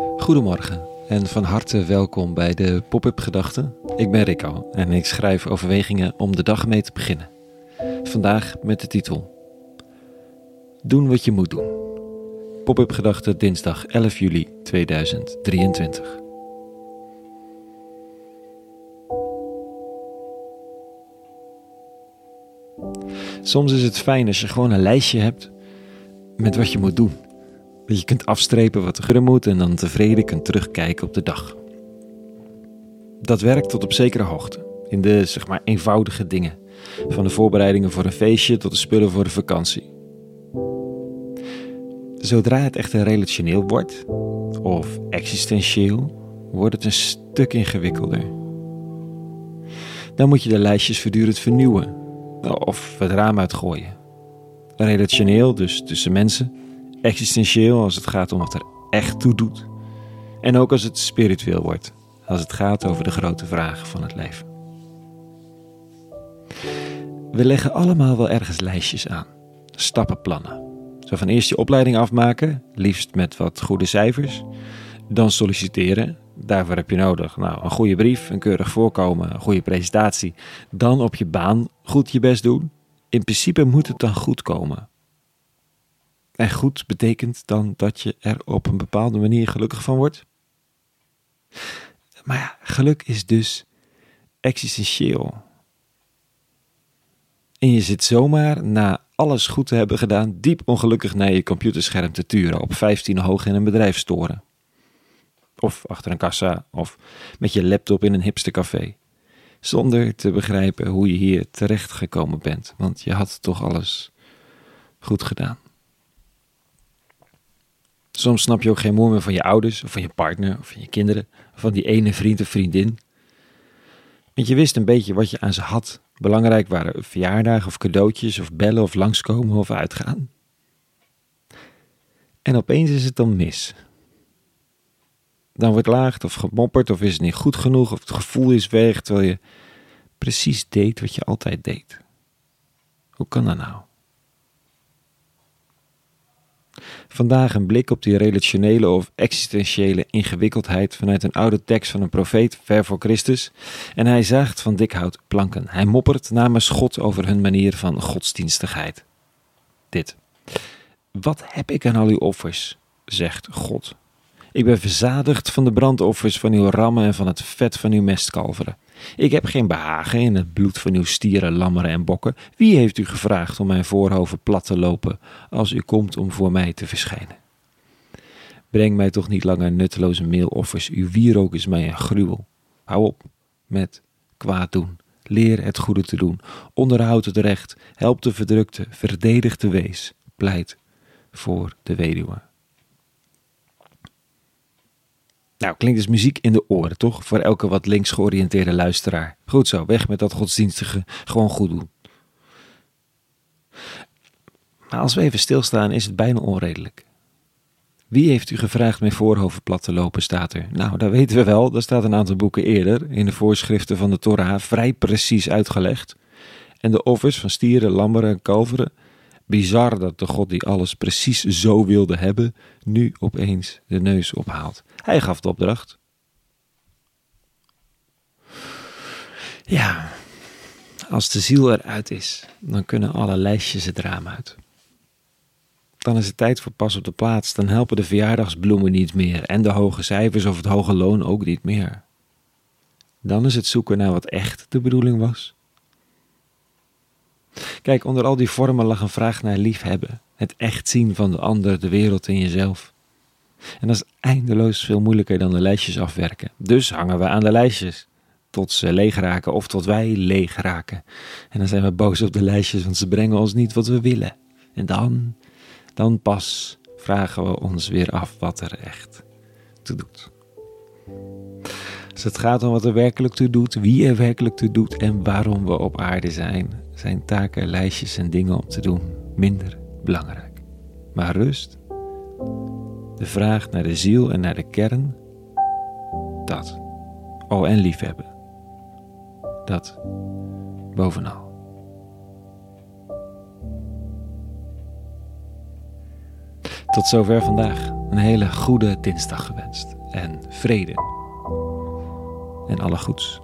Goedemorgen en van harte welkom bij de Pop-up Gedachten. Ik ben Rico en ik schrijf overwegingen om de dag mee te beginnen. Vandaag met de titel Doen wat je moet doen. Pop-up Gedachten dinsdag 11 juli 2023. Soms is het fijn als je gewoon een lijstje hebt met wat je moet doen. Dat je kunt afstrepen wat er moet en dan tevreden kunt terugkijken op de dag. Dat werkt tot op zekere hoogte. In de zeg maar eenvoudige dingen. Van de voorbereidingen voor een feestje tot de spullen voor de vakantie. Zodra het echt een relationeel wordt, of existentieel, wordt het een stuk ingewikkelder. Dan moet je de lijstjes voortdurend vernieuwen of het raam uitgooien. Relationeel, dus tussen mensen. Existentieel, als het gaat om wat er echt toe doet. En ook als het spiritueel wordt, als het gaat over de grote vragen van het leven. We leggen allemaal wel ergens lijstjes aan, stappenplannen. Zo van eerst je opleiding afmaken, liefst met wat goede cijfers. Dan solliciteren, daarvoor heb je nodig nou, een goede brief, een keurig voorkomen, een goede presentatie. Dan op je baan goed je best doen. In principe moet het dan goed komen. En goed betekent dan dat je er op een bepaalde manier gelukkig van wordt. Maar ja, geluk is dus existentieel. En je zit zomaar na alles goed te hebben gedaan, diep ongelukkig naar je computerscherm te turen op 15 hoog in een bedrijfstoren. Of achter een kassa, of met je laptop in een hipstercafé. Zonder te begrijpen hoe je hier terecht gekomen bent, want je had toch alles goed gedaan. Soms snap je ook geen moer meer van je ouders, of van je partner, of van je kinderen, of van die ene vriend of vriendin. Want je wist een beetje wat je aan ze had. Belangrijk waren verjaardagen of cadeautjes, of bellen of langskomen of uitgaan. En opeens is het dan mis. Dan wordt laagd of gemopperd, of is het niet goed genoeg, of het gevoel is weg, terwijl je precies deed wat je altijd deed. Hoe kan dat nou? Vandaag een blik op die relationele of existentiële ingewikkeldheid vanuit een oude tekst van een profeet ver voor Christus. En hij zaagt van dik hout planken. Hij moppert namens God over hun manier van godsdienstigheid. Dit. Wat heb ik aan al uw offers, zegt God. Ik ben verzadigd van de brandoffers van uw rammen en van het vet van uw mestkalveren. Ik heb geen behagen in het bloed van uw stieren, lammeren en bokken. Wie heeft u gevraagd om mijn voorhoven plat te lopen als u komt om voor mij te verschijnen? Breng mij toch niet langer nutteloze meeloffers. Uw wierook is mij een gruwel. Hou op met kwaad doen. Leer het goede te doen. Onderhoud het recht. Help de verdrukte. Verdedig de wees. Pleit voor de weduwe. Nou, klinkt dus muziek in de oren, toch? Voor elke wat links georiënteerde luisteraar. Goed zo, weg met dat godsdienstige, gewoon goed doen. Maar als we even stilstaan, is het bijna onredelijk. Wie heeft u gevraagd mijn voorhoofd plat te lopen, staat er. Nou, dat weten we wel, dat staat een aantal boeken eerder, in de voorschriften van de Torah, vrij precies uitgelegd. En de offers van stieren, lammeren en kalveren, Bizar dat de God die alles precies zo wilde hebben, nu opeens de neus ophaalt. Hij gaf de opdracht. Ja, als de ziel eruit is, dan kunnen alle lijstjes het raam uit. Dan is het tijd voor pas op de plaats. Dan helpen de verjaardagsbloemen niet meer en de hoge cijfers of het hoge loon ook niet meer. Dan is het zoeken naar wat echt de bedoeling was. Kijk, onder al die vormen lag een vraag naar liefhebben. Het echt zien van de ander, de wereld en jezelf. En dat is eindeloos veel moeilijker dan de lijstjes afwerken. Dus hangen we aan de lijstjes. Tot ze leeg raken of tot wij leeg raken. En dan zijn we boos op de lijstjes, want ze brengen ons niet wat we willen. En dan, dan pas vragen we ons weer af wat er echt toe doet. Als het gaat om wat er werkelijk toe doet, wie er werkelijk toe doet en waarom we op aarde zijn, zijn taken, lijstjes en dingen om te doen minder belangrijk. Maar rust, de vraag naar de ziel en naar de kern, dat. Oh, en liefhebben. Dat bovenal. Tot zover vandaag. een hele goede dinsdag gewenst. En vrede. En alle goeds.